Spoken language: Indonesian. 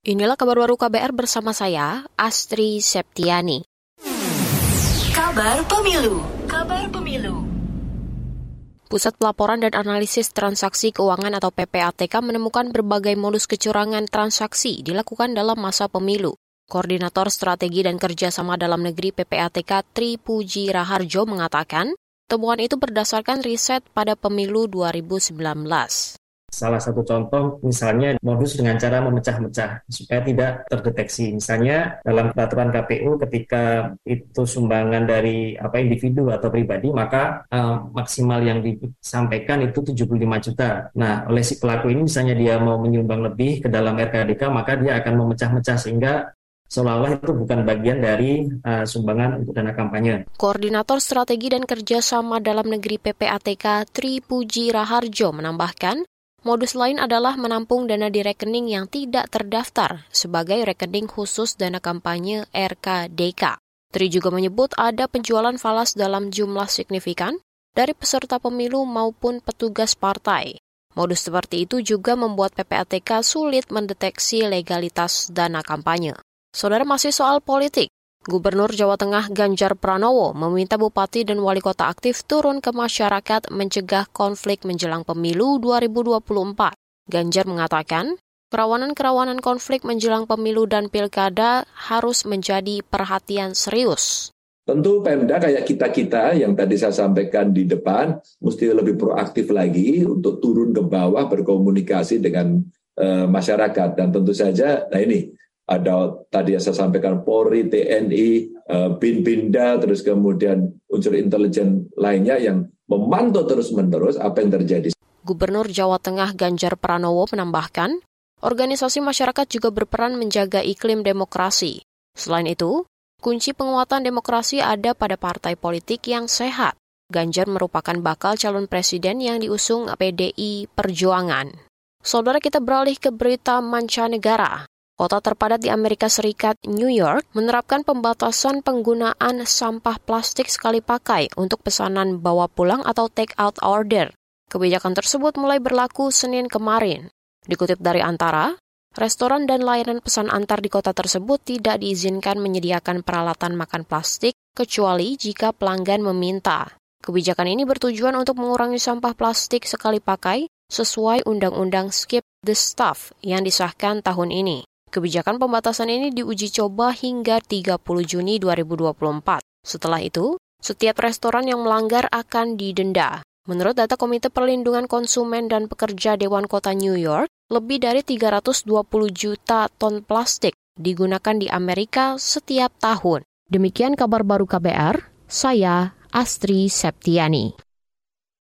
Inilah kabar baru KBR bersama saya, Astri Septiani. Kabar Pemilu Kabar Pemilu Pusat Pelaporan dan Analisis Transaksi Keuangan atau PPATK menemukan berbagai modus kecurangan transaksi dilakukan dalam masa pemilu. Koordinator Strategi dan Kerjasama Dalam Negeri PPATK Tri Puji Raharjo mengatakan, temuan itu berdasarkan riset pada pemilu 2019. Salah satu contoh misalnya modus dengan cara memecah-mecah supaya tidak terdeteksi. Misalnya dalam peraturan KPU ketika itu sumbangan dari apa individu atau pribadi maka uh, maksimal yang disampaikan itu 75 juta. Nah, oleh si pelaku ini misalnya dia mau menyumbang lebih ke dalam RKDK maka dia akan memecah-mecah sehingga seolah-olah itu bukan bagian dari uh, sumbangan untuk dana kampanye. Koordinator Strategi dan Kerjasama Dalam Negeri PPATK Tri Puji Raharjo menambahkan, Modus lain adalah menampung dana di rekening yang tidak terdaftar sebagai rekening khusus dana kampanye RKDK. Tri juga menyebut ada penjualan falas dalam jumlah signifikan dari peserta pemilu maupun petugas partai. Modus seperti itu juga membuat PPATK sulit mendeteksi legalitas dana kampanye. Saudara masih soal politik. Gubernur Jawa Tengah Ganjar Pranowo meminta bupati dan wali kota aktif turun ke masyarakat mencegah konflik menjelang pemilu 2024. Ganjar mengatakan, kerawanan-kerawanan konflik menjelang pemilu dan pilkada harus menjadi perhatian serius. Tentu Pemda kayak kita-kita yang tadi saya sampaikan di depan mesti lebih proaktif lagi untuk turun ke bawah berkomunikasi dengan uh, masyarakat dan tentu saja nah ini ada tadi yang saya sampaikan Polri, TNI, eh, BIN Binda, terus kemudian unsur intelijen lainnya yang memantau terus-menerus apa yang terjadi. Gubernur Jawa Tengah Ganjar Pranowo menambahkan, organisasi masyarakat juga berperan menjaga iklim demokrasi. Selain itu, kunci penguatan demokrasi ada pada partai politik yang sehat. Ganjar merupakan bakal calon presiden yang diusung PDI Perjuangan. Saudara kita beralih ke berita mancanegara. Kota terpadat di Amerika Serikat, New York, menerapkan pembatasan penggunaan sampah plastik sekali pakai untuk pesanan bawa pulang atau take out order. Kebijakan tersebut mulai berlaku Senin kemarin. Dikutip dari Antara, restoran dan layanan pesan antar di kota tersebut tidak diizinkan menyediakan peralatan makan plastik kecuali jika pelanggan meminta. Kebijakan ini bertujuan untuk mengurangi sampah plastik sekali pakai sesuai Undang-Undang Skip the Stuff yang disahkan tahun ini. Kebijakan pembatasan ini diuji coba hingga 30 Juni 2024. Setelah itu, setiap restoran yang melanggar akan didenda. Menurut data Komite Perlindungan Konsumen dan Pekerja Dewan Kota New York, lebih dari 320 juta ton plastik digunakan di Amerika setiap tahun. Demikian kabar baru KBR, saya Astri Septiani.